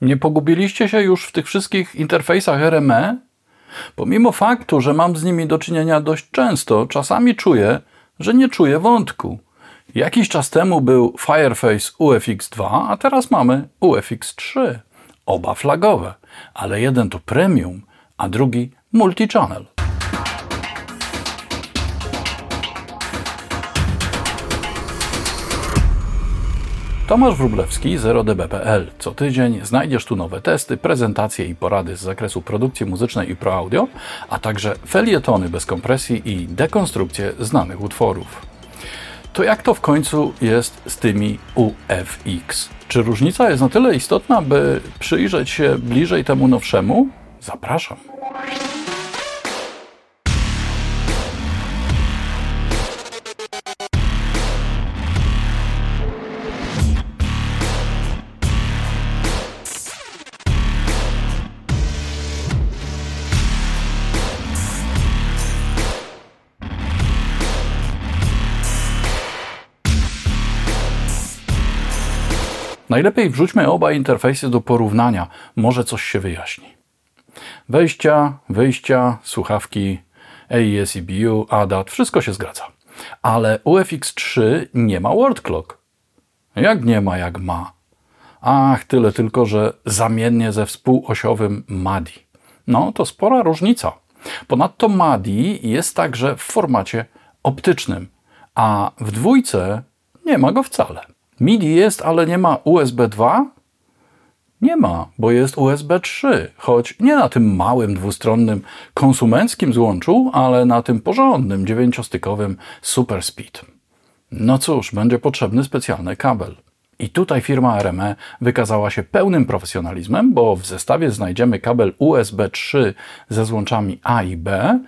Nie pogubiliście się już w tych wszystkich interfejsach RME? Pomimo faktu, że mam z nimi do czynienia dość często, czasami czuję, że nie czuję wątku. Jakiś czas temu był Fireface UFX2, a teraz mamy UFX3. Oba flagowe, ale jeden to premium, a drugi multi-channel. Tomasz Wróblewski, 0db.pl. Co tydzień znajdziesz tu nowe testy, prezentacje i porady z zakresu produkcji muzycznej i pro-audio, a także felietony bez kompresji i dekonstrukcje znanych utworów. To jak to w końcu jest z tymi UFX? Czy różnica jest na tyle istotna, by przyjrzeć się bliżej temu nowszemu? Zapraszam. Najlepiej wrzućmy oba interfejsy do porównania, może coś się wyjaśni. Wejścia, wyjścia, słuchawki, AES EBU, ADAT, wszystko się zgadza. Ale UFX3 nie ma word clock. Jak nie ma, jak ma. Ach, tyle tylko, że zamiennie ze współosiowym MADI. No, to spora różnica. Ponadto MADI jest także w formacie optycznym, a w dwójce nie ma go wcale. MIDI jest, ale nie ma USB 2? Nie ma, bo jest USB 3, choć nie na tym małym dwustronnym konsumenckim złączu, ale na tym porządnym dziewięciostykowym Super Speed. No cóż, będzie potrzebny specjalny kabel. I tutaj firma RME wykazała się pełnym profesjonalizmem, bo w zestawie znajdziemy kabel USB 3 ze złączami A i B,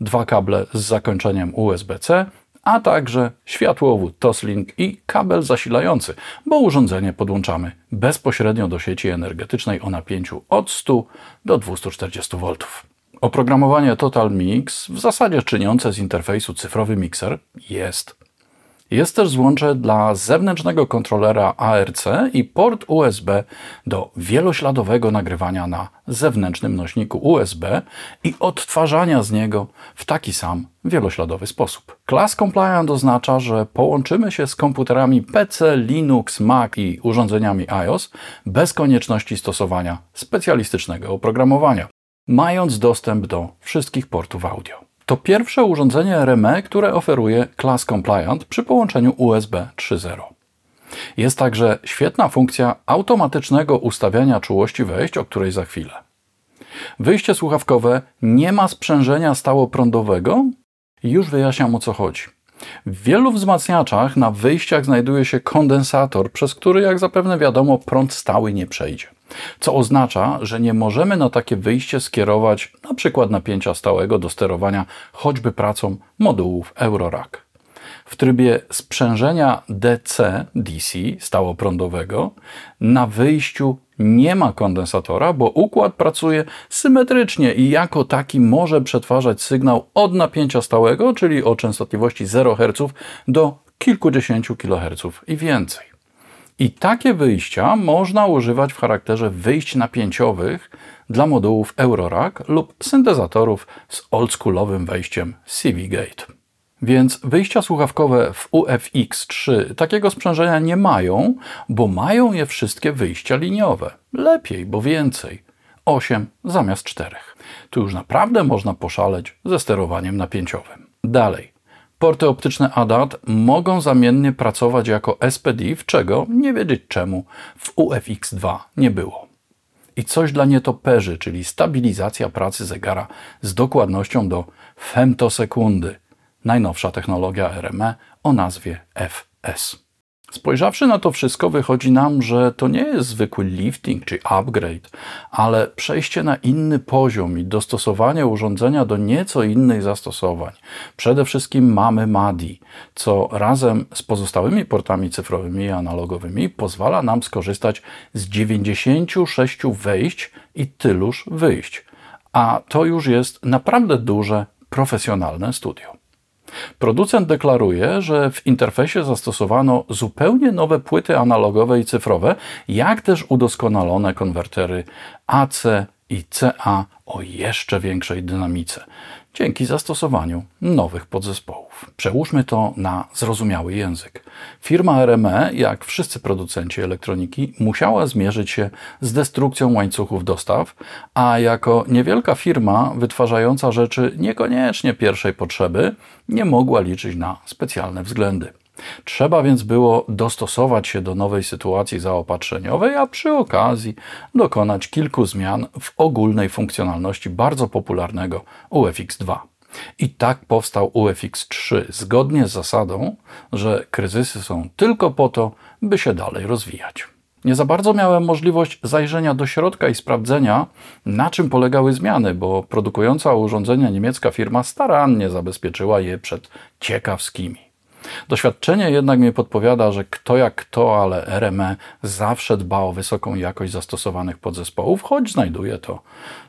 dwa kable z zakończeniem USB-C a także światłowód Toslink i kabel zasilający, bo urządzenie podłączamy bezpośrednio do sieci energetycznej o napięciu od 100 do 240 V. Oprogramowanie Total Mix, w zasadzie czyniące z interfejsu cyfrowy mikser, jest. Jest też złącze dla zewnętrznego kontrolera ARC i port USB do wielośladowego nagrywania na zewnętrznym nośniku USB i odtwarzania z niego w taki sam wielośladowy sposób. Class Compliant oznacza, że połączymy się z komputerami PC, Linux, Mac i urządzeniami iOS bez konieczności stosowania specjalistycznego oprogramowania, mając dostęp do wszystkich portów audio. To pierwsze urządzenie RME, które oferuje Class Compliant przy połączeniu USB 3.0. Jest także świetna funkcja automatycznego ustawiania czułości wejść, o której za chwilę. Wyjście słuchawkowe nie ma sprzężenia stałoprądowego? Już wyjaśniam o co chodzi. W wielu wzmacniaczach na wyjściach znajduje się kondensator, przez który, jak zapewne wiadomo, prąd stały nie przejdzie co oznacza, że nie możemy na takie wyjście skierować na przykład napięcia stałego do sterowania choćby pracą modułów Eurorack. W trybie sprzężenia DC, DC, stałoprądowego, na wyjściu nie ma kondensatora, bo układ pracuje symetrycznie i jako taki może przetwarzać sygnał od napięcia stałego, czyli o częstotliwości 0 Hz do kilkudziesięciu kHz i więcej. I takie wyjścia można używać w charakterze wyjść napięciowych dla modułów Eurorack lub syntezatorów z oldschoolowym wejściem CV Gate. Więc wyjścia słuchawkowe w UFX3 takiego sprzężenia nie mają, bo mają je wszystkie wyjścia liniowe. Lepiej, bo więcej. 8 zamiast 4. Tu już naprawdę można poszaleć ze sterowaniem napięciowym. Dalej. Porty optyczne ADAT mogą zamiennie pracować jako SPDIF, czego, nie wiedzieć czemu, w UFX2 nie było. I coś dla nietoperzy, czyli stabilizacja pracy zegara z dokładnością do femtosekundy. Najnowsza technologia RME o nazwie FS. Spojrzawszy na to wszystko, wychodzi nam, że to nie jest zwykły lifting czy upgrade, ale przejście na inny poziom i dostosowanie urządzenia do nieco innych zastosowań. Przede wszystkim mamy MADI, co razem z pozostałymi portami cyfrowymi i analogowymi pozwala nam skorzystać z 96 wejść i tyluż wyjść. A to już jest naprawdę duże, profesjonalne studio. Producent deklaruje, że w interfejsie zastosowano zupełnie nowe płyty analogowe i cyfrowe, jak też udoskonalone konwertery AC i CA o jeszcze większej dynamice dzięki zastosowaniu nowych podzespołów. Przełóżmy to na zrozumiały język. Firma RME, jak wszyscy producenci elektroniki, musiała zmierzyć się z destrukcją łańcuchów dostaw, a jako niewielka firma wytwarzająca rzeczy niekoniecznie pierwszej potrzeby, nie mogła liczyć na specjalne względy. Trzeba więc było dostosować się do nowej sytuacji zaopatrzeniowej, a przy okazji dokonać kilku zmian w ogólnej funkcjonalności bardzo popularnego UFX2. I tak powstał UFX3, zgodnie z zasadą, że kryzysy są tylko po to, by się dalej rozwijać. Nie za bardzo miałem możliwość zajrzenia do środka i sprawdzenia, na czym polegały zmiany, bo produkująca urządzenia niemiecka firma starannie zabezpieczyła je przed ciekawskimi. Doświadczenie jednak mi podpowiada, że kto jak kto, ale RME zawsze dba o wysoką jakość zastosowanych podzespołów, choć znajduje to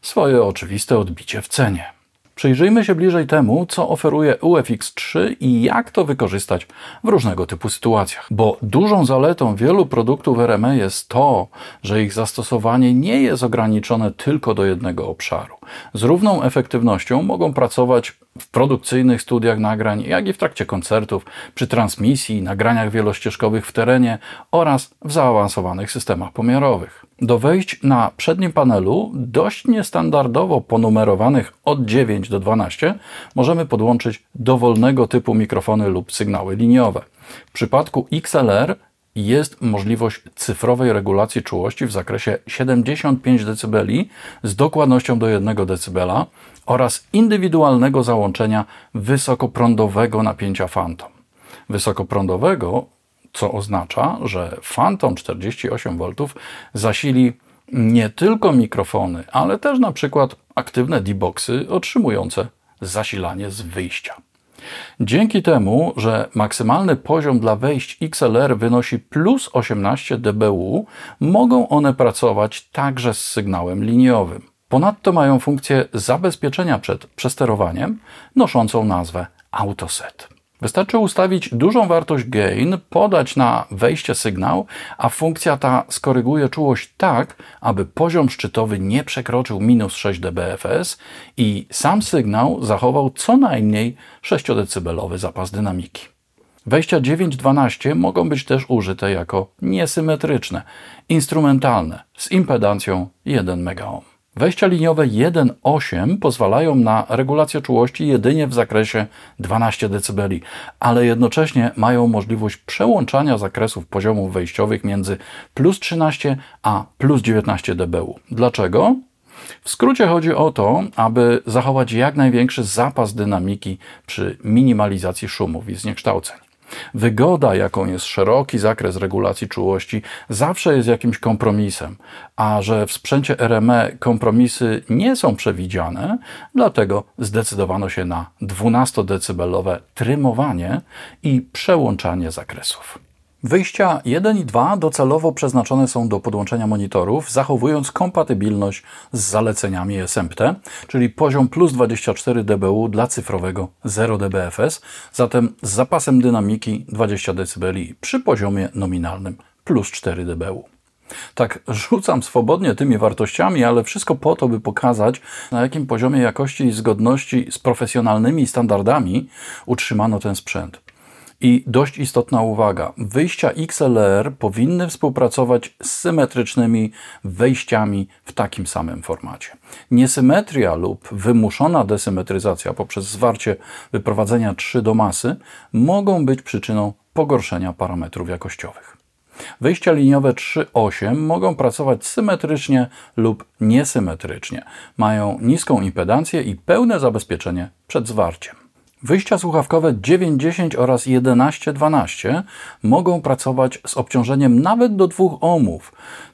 swoje oczywiste odbicie w cenie. Przyjrzyjmy się bliżej temu, co oferuje UFX3 i jak to wykorzystać w różnego typu sytuacjach. Bo dużą zaletą wielu produktów RME jest to, że ich zastosowanie nie jest ograniczone tylko do jednego obszaru. Z równą efektywnością mogą pracować w produkcyjnych studiach nagrań, jak i w trakcie koncertów, przy transmisji, nagraniach wielościeżkowych w terenie oraz w zaawansowanych systemach pomiarowych. Do wejść na przednim panelu, dość niestandardowo ponumerowanych od 9 do 12, możemy podłączyć dowolnego typu mikrofony lub sygnały liniowe. W przypadku XLR jest możliwość cyfrowej regulacji czułości w zakresie 75 dB z dokładnością do 1 dB oraz indywidualnego załączenia wysokoprądowego napięcia Phantom. Wysokoprądowego, co oznacza, że Phantom 48V zasili nie tylko mikrofony, ale też na przykład aktywne D-boxy otrzymujące zasilanie z wyjścia. Dzięki temu, że maksymalny poziom dla wejść XLR wynosi plus 18 dBu, mogą one pracować także z sygnałem liniowym. Ponadto mają funkcję zabezpieczenia przed przesterowaniem, noszącą nazwę AutoSet. Wystarczy ustawić dużą wartość gain, podać na wejście sygnał, a funkcja ta skoryguje czułość tak, aby poziom szczytowy nie przekroczył minus 6 dBFS i sam sygnał zachował co najmniej 6 dB zapas dynamiki. Wejścia 9-12 mogą być też użyte jako niesymetryczne, instrumentalne, z impedancją 1 MΩ. Wejścia liniowe 1.8 pozwalają na regulację czułości jedynie w zakresie 12 dB, ale jednocześnie mają możliwość przełączania zakresów poziomów wejściowych między plus 13 a plus 19 dB. Dlaczego? W skrócie chodzi o to, aby zachować jak największy zapas dynamiki przy minimalizacji szumów i zniekształceń. Wygoda, jaką jest szeroki zakres regulacji czułości, zawsze jest jakimś kompromisem, a że w sprzęcie RME kompromisy nie są przewidziane, dlatego zdecydowano się na 12-decybelowe trymowanie i przełączanie zakresów. Wyjścia 1 i 2 docelowo przeznaczone są do podłączenia monitorów, zachowując kompatybilność z zaleceniami SMPT, czyli poziom plus 24 dBu dla cyfrowego 0 dBFS, zatem z zapasem dynamiki 20 dB przy poziomie nominalnym plus 4 dBu. Tak, rzucam swobodnie tymi wartościami, ale wszystko po to, by pokazać, na jakim poziomie jakości i zgodności z profesjonalnymi standardami utrzymano ten sprzęt. I dość istotna uwaga: wyjścia XLR powinny współpracować z symetrycznymi wejściami w takim samym formacie. Niesymetria lub wymuszona desymetryzacja poprzez zwarcie wyprowadzenia 3 do masy mogą być przyczyną pogorszenia parametrów jakościowych. Wyjścia liniowe 3.8 mogą pracować symetrycznie lub niesymetrycznie. Mają niską impedancję i pełne zabezpieczenie przed zwarciem. Wyjścia słuchawkowe 9.10 oraz 11.12 mogą pracować z obciążeniem nawet do 2 ohmów.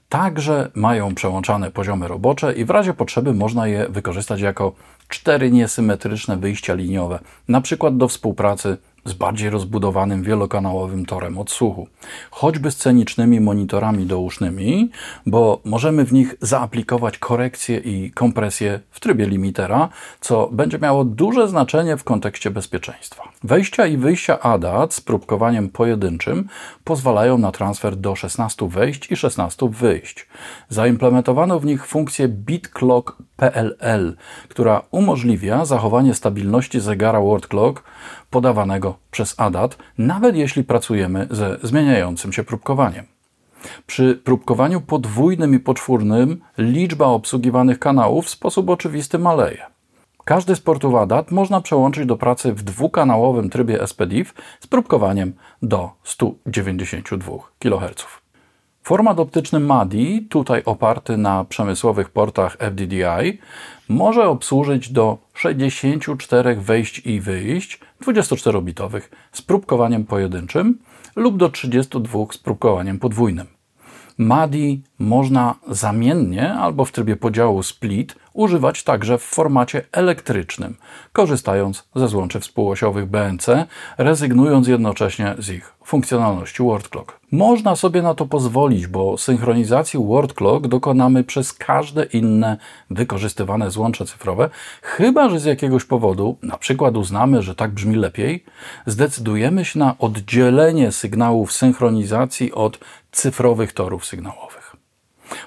Także mają przełączane poziomy robocze i w razie potrzeby można je wykorzystać jako cztery niesymetryczne wyjścia liniowe, na przykład do współpracy z bardziej rozbudowanym wielokanałowym torem odsłuchu, choćby scenicznymi monitorami dousznymi, bo możemy w nich zaaplikować korekcję i kompresję w trybie limitera, co będzie miało duże znaczenie w kontekście bezpieczeństwa. Wejścia i wyjścia ADAT z próbkowaniem pojedynczym pozwalają na transfer do 16 wejść i 16 wyjść. Zaimplementowano w nich funkcję BitClock PLL, która umożliwia zachowanie stabilności zegara Word Clock podawanego przez ADAT, nawet jeśli pracujemy ze zmieniającym się próbkowaniem. Przy próbkowaniu podwójnym i poczwórnym liczba obsługiwanych kanałów w sposób oczywisty maleje. Każdy z portów ADAT można przełączyć do pracy w dwukanałowym trybie SPDIF z próbkowaniem do 192 kHz. Format optyczny MADI, tutaj oparty na przemysłowych portach FDDI, może obsłużyć do 64 wejść i wyjść 24-bitowych z próbkowaniem pojedynczym lub do 32 z próbkowaniem podwójnym. MADI można zamiennie albo w trybie podziału split używać także w formacie elektrycznym, korzystając ze złączy współosiowych BNC, rezygnując jednocześnie z ich funkcjonalności Word Clock. Można sobie na to pozwolić, bo synchronizacji Word Clock dokonamy przez każde inne wykorzystywane złącze cyfrowe, chyba że z jakiegoś powodu, na przykład uznamy, że tak brzmi lepiej, zdecydujemy się na oddzielenie sygnałów synchronizacji od cyfrowych torów sygnałowych.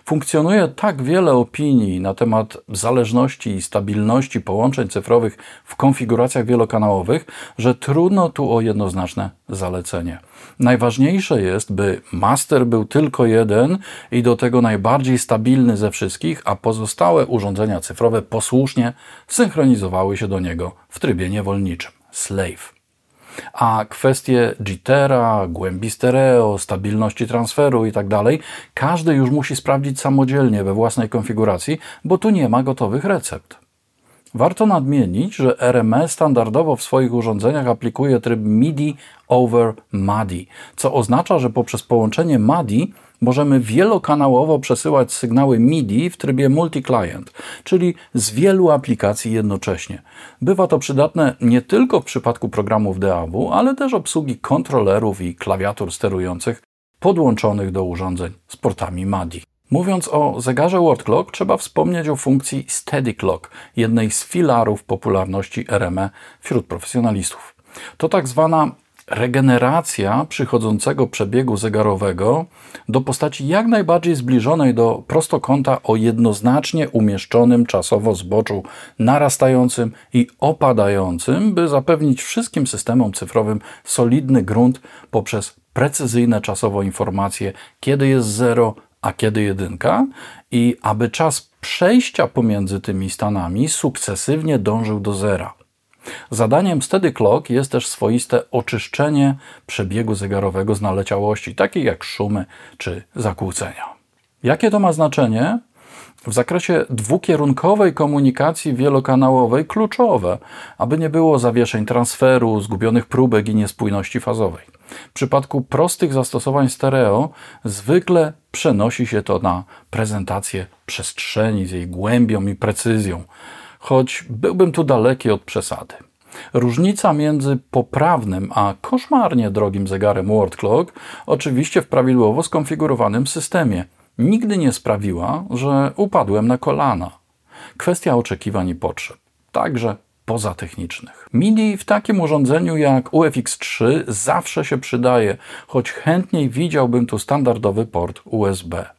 Funkcjonuje tak wiele opinii na temat zależności i stabilności połączeń cyfrowych w konfiguracjach wielokanałowych, że trudno tu o jednoznaczne zalecenie. Najważniejsze jest, by master był tylko jeden i do tego najbardziej stabilny ze wszystkich, a pozostałe urządzenia cyfrowe posłusznie synchronizowały się do niego w trybie niewolniczym slave. A kwestie jittera, głębi stereo, stabilności transferu itd. Tak każdy już musi sprawdzić samodzielnie we własnej konfiguracji, bo tu nie ma gotowych recept. Warto nadmienić, że RME standardowo w swoich urządzeniach aplikuje tryb MIDI over MADI, co oznacza, że poprzez połączenie MADI możemy wielokanałowo przesyłać sygnały MIDI w trybie multi-client, czyli z wielu aplikacji jednocześnie. Bywa to przydatne nie tylko w przypadku programów DAW, ale też obsługi kontrolerów i klawiatur sterujących podłączonych do urządzeń z portami MADI. Mówiąc o zegarze World Clock, trzeba wspomnieć o funkcji Steady Clock, jednej z filarów popularności RME wśród profesjonalistów. To tak zwana regeneracja przychodzącego przebiegu zegarowego do postaci jak najbardziej zbliżonej do prostokąta o jednoznacznie umieszczonym czasowo zboczu narastającym i opadającym, by zapewnić wszystkim systemom cyfrowym solidny grunt poprzez precyzyjne czasowo informacje, kiedy jest zero, a kiedy jedynka, i aby czas przejścia pomiędzy tymi stanami sukcesywnie dążył do zera. Zadaniem Steady Clock jest też swoiste oczyszczenie przebiegu zegarowego z naleciałości, takich jak szumy czy zakłócenia. Jakie to ma znaczenie? W zakresie dwukierunkowej komunikacji wielokanałowej kluczowe, aby nie było zawieszeń transferu, zgubionych próbek i niespójności fazowej. W przypadku prostych zastosowań stereo zwykle przenosi się to na prezentację przestrzeni z jej głębią i precyzją choć byłbym tu daleki od przesady. Różnica między poprawnym a koszmarnie drogim zegarem World Clock oczywiście w prawidłowo skonfigurowanym systemie nigdy nie sprawiła, że upadłem na kolana. Kwestia oczekiwań i potrzeb, także pozatechnicznych. MIDI w takim urządzeniu jak UFX3 zawsze się przydaje, choć chętniej widziałbym tu standardowy port USB.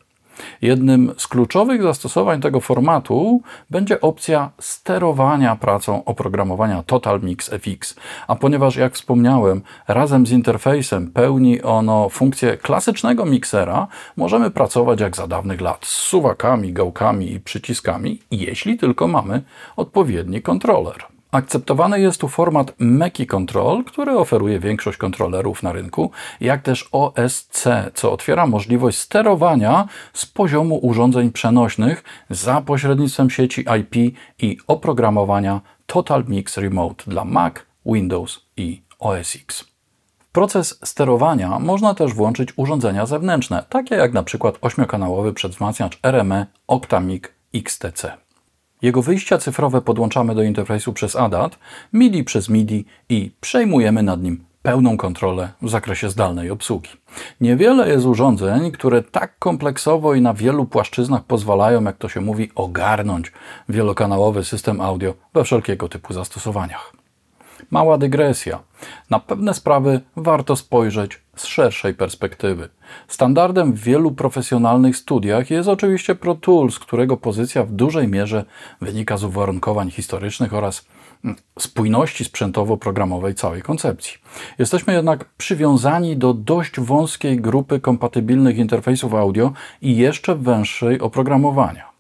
Jednym z kluczowych zastosowań tego formatu będzie opcja sterowania pracą oprogramowania Total Mix FX. A ponieważ, jak wspomniałem, razem z interfejsem pełni ono funkcję klasycznego miksera, możemy pracować jak za dawnych lat z suwakami, gałkami i przyciskami, jeśli tylko mamy odpowiedni kontroler. Akceptowany jest tu format Mackie Control, który oferuje większość kontrolerów na rynku, jak też OSC, co otwiera możliwość sterowania z poziomu urządzeń przenośnych za pośrednictwem sieci IP i oprogramowania Total Mix Remote dla Mac, Windows i OS X. Proces sterowania można też włączyć urządzenia zewnętrzne, takie jak na przykład 8-kanałowy przedwzmacniacz RME Octamic XTC. Jego wyjścia cyfrowe podłączamy do interfejsu przez ADAT, MIDI przez MIDI i przejmujemy nad nim pełną kontrolę w zakresie zdalnej obsługi. Niewiele jest urządzeń, które tak kompleksowo i na wielu płaszczyznach pozwalają, jak to się mówi, ogarnąć wielokanałowy system audio we wszelkiego typu zastosowaniach. Mała dygresja. Na pewne sprawy warto spojrzeć z szerszej perspektywy. Standardem w wielu profesjonalnych studiach jest oczywiście Pro Tools, którego pozycja w dużej mierze wynika z uwarunkowań historycznych oraz mm, spójności sprzętowo-programowej całej koncepcji. Jesteśmy jednak przywiązani do dość wąskiej grupy kompatybilnych interfejsów audio i jeszcze węższej oprogramowania.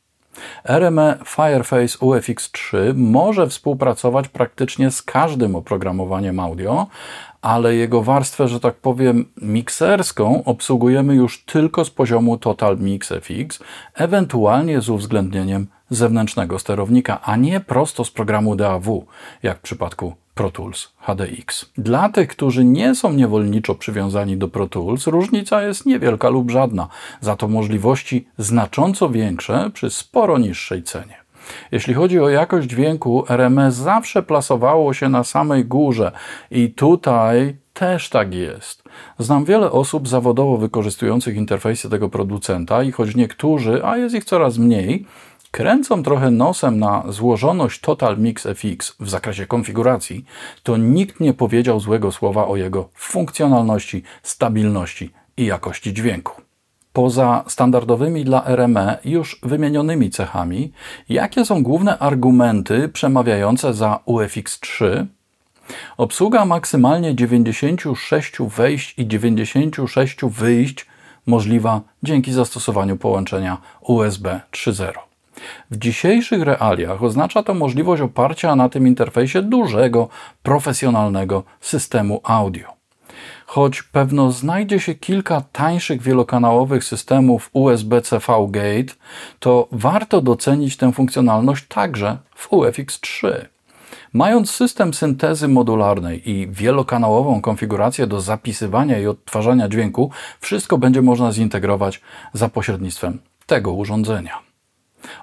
RME Fireface UFX3 może współpracować praktycznie z każdym oprogramowaniem audio, ale jego warstwę, że tak powiem, mikserską obsługujemy już tylko z poziomu Total Mix FX, ewentualnie z uwzględnieniem zewnętrznego sterownika, a nie prosto z programu DAW, jak w przypadku Pro Tools HDX. Dla tych, którzy nie są niewolniczo przywiązani do Pro Tools, różnica jest niewielka lub żadna, za to możliwości znacząco większe przy sporo niższej cenie. Jeśli chodzi o jakość dźwięku, RMS zawsze plasowało się na samej górze i tutaj też tak jest. Znam wiele osób zawodowo wykorzystujących interfejsy tego producenta i choć niektórzy, a jest ich coraz mniej, kręcą trochę nosem na złożoność Total Mix FX w zakresie konfiguracji, to nikt nie powiedział złego słowa o jego funkcjonalności, stabilności i jakości dźwięku. Poza standardowymi dla RME już wymienionymi cechami, jakie są główne argumenty przemawiające za UFX3? Obsługa maksymalnie 96 wejść i 96 wyjść możliwa dzięki zastosowaniu połączenia USB 3.0. W dzisiejszych realiach oznacza to możliwość oparcia na tym interfejsie dużego, profesjonalnego systemu audio. Choć pewno znajdzie się kilka tańszych wielokanałowych systemów USB-CV Gate, to warto docenić tę funkcjonalność także w UFX3. Mając system syntezy modularnej i wielokanałową konfigurację do zapisywania i odtwarzania dźwięku, wszystko będzie można zintegrować za pośrednictwem tego urządzenia.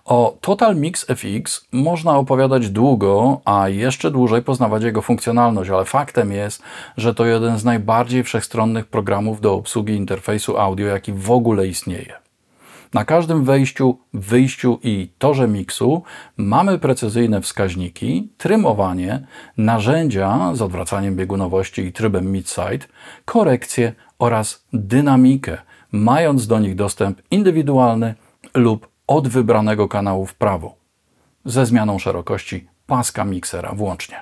O Total Mix FX można opowiadać długo, a jeszcze dłużej poznawać jego funkcjonalność, ale faktem jest, że to jeden z najbardziej wszechstronnych programów do obsługi interfejsu audio, jaki w ogóle istnieje. Na każdym wejściu, wyjściu i torze miksu mamy precyzyjne wskaźniki, trymowanie, narzędzia z odwracaniem biegunowości i trybem mid-side, korekcję oraz dynamikę, mając do nich dostęp indywidualny lub od wybranego kanału w prawo, ze zmianą szerokości paska miksera włącznie.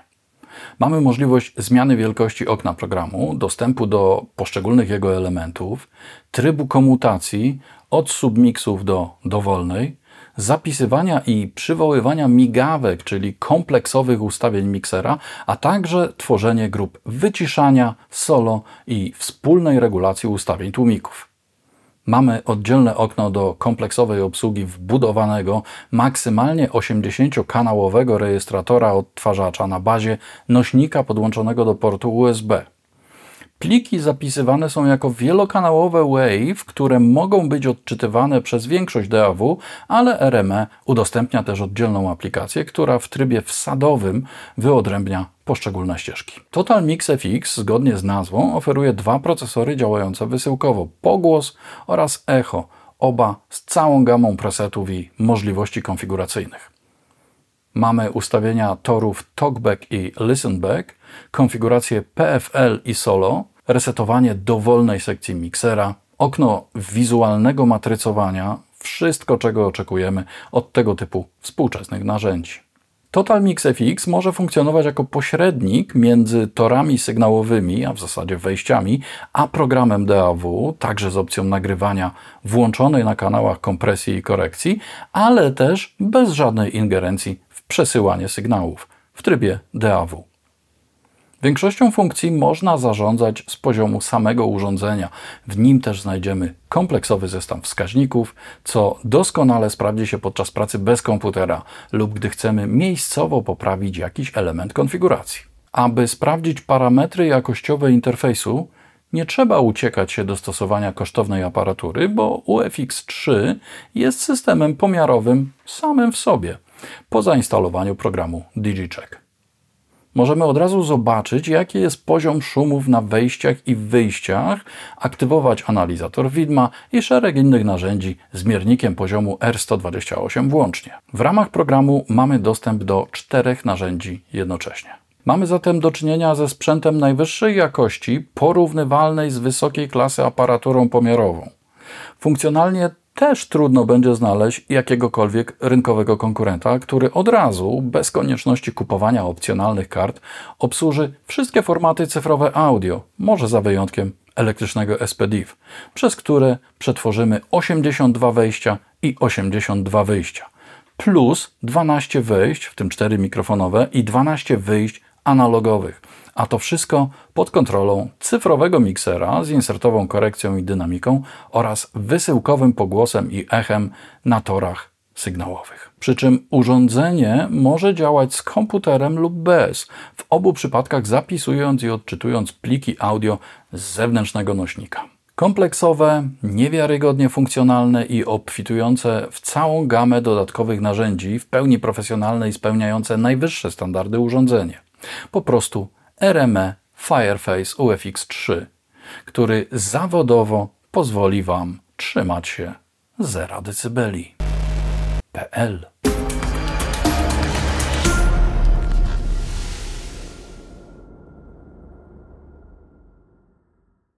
Mamy możliwość zmiany wielkości okna programu, dostępu do poszczególnych jego elementów, trybu komutacji od submiksów do dowolnej, zapisywania i przywoływania migawek, czyli kompleksowych ustawień miksera, a także tworzenie grup wyciszania, solo i wspólnej regulacji ustawień tłumików. Mamy oddzielne okno do kompleksowej obsługi wbudowanego, maksymalnie 80-kanałowego rejestratora odtwarzacza na bazie nośnika podłączonego do portu USB. Pliki zapisywane są jako wielokanałowe WAV, które mogą być odczytywane przez większość DAW, ale RME udostępnia też oddzielną aplikację, która w trybie wsadowym wyodrębnia poszczególne ścieżki. Total Mix FX, zgodnie z nazwą, oferuje dwa procesory działające wysyłkowo: pogłos oraz echo, oba z całą gamą presetów i możliwości konfiguracyjnych. Mamy ustawienia torów TalkBack i ListenBack, konfigurację PFL i Solo, resetowanie dowolnej sekcji miksera, okno wizualnego matrycowania, wszystko czego oczekujemy od tego typu współczesnych narzędzi. Total Mix FX może funkcjonować jako pośrednik między torami sygnałowymi, a w zasadzie wejściami, a programem DAW, także z opcją nagrywania włączonej na kanałach kompresji i korekcji, ale też bez żadnej ingerencji przesyłanie sygnałów w trybie DAW. Większością funkcji można zarządzać z poziomu samego urządzenia. W nim też znajdziemy kompleksowy zestaw wskaźników, co doskonale sprawdzi się podczas pracy bez komputera lub gdy chcemy miejscowo poprawić jakiś element konfiguracji. Aby sprawdzić parametry jakościowe interfejsu, nie trzeba uciekać się do stosowania kosztownej aparatury, bo UFX3 jest systemem pomiarowym samym w sobie – po zainstalowaniu programu DigiCheck. Możemy od razu zobaczyć, jaki jest poziom szumów na wejściach i wyjściach, aktywować analizator widma i szereg innych narzędzi z miernikiem poziomu R128 włącznie. W ramach programu mamy dostęp do czterech narzędzi jednocześnie. Mamy zatem do czynienia ze sprzętem najwyższej jakości, porównywalnej z wysokiej klasy aparaturą pomiarową. Funkcjonalnie też trudno będzie znaleźć jakiegokolwiek rynkowego konkurenta, który od razu, bez konieczności kupowania opcjonalnych kart, obsłuży wszystkie formaty cyfrowe audio, może za wyjątkiem elektrycznego SPDIF, przez które przetworzymy 82 wejścia i 82 wyjścia, plus 12 wejść, w tym 4 mikrofonowe i 12 wyjść analogowych a to wszystko pod kontrolą cyfrowego miksera z insertową korekcją i dynamiką oraz wysyłkowym pogłosem i echem na torach sygnałowych. Przy czym urządzenie może działać z komputerem lub bez, w obu przypadkach zapisując i odczytując pliki audio z zewnętrznego nośnika. Kompleksowe, niewiarygodnie funkcjonalne i obfitujące w całą gamę dodatkowych narzędzi, w pełni profesjonalne i spełniające najwyższe standardy urządzenie. Po prostu RME Fireface UFX 3, który zawodowo pozwoli Wam trzymać się 0 dB. PL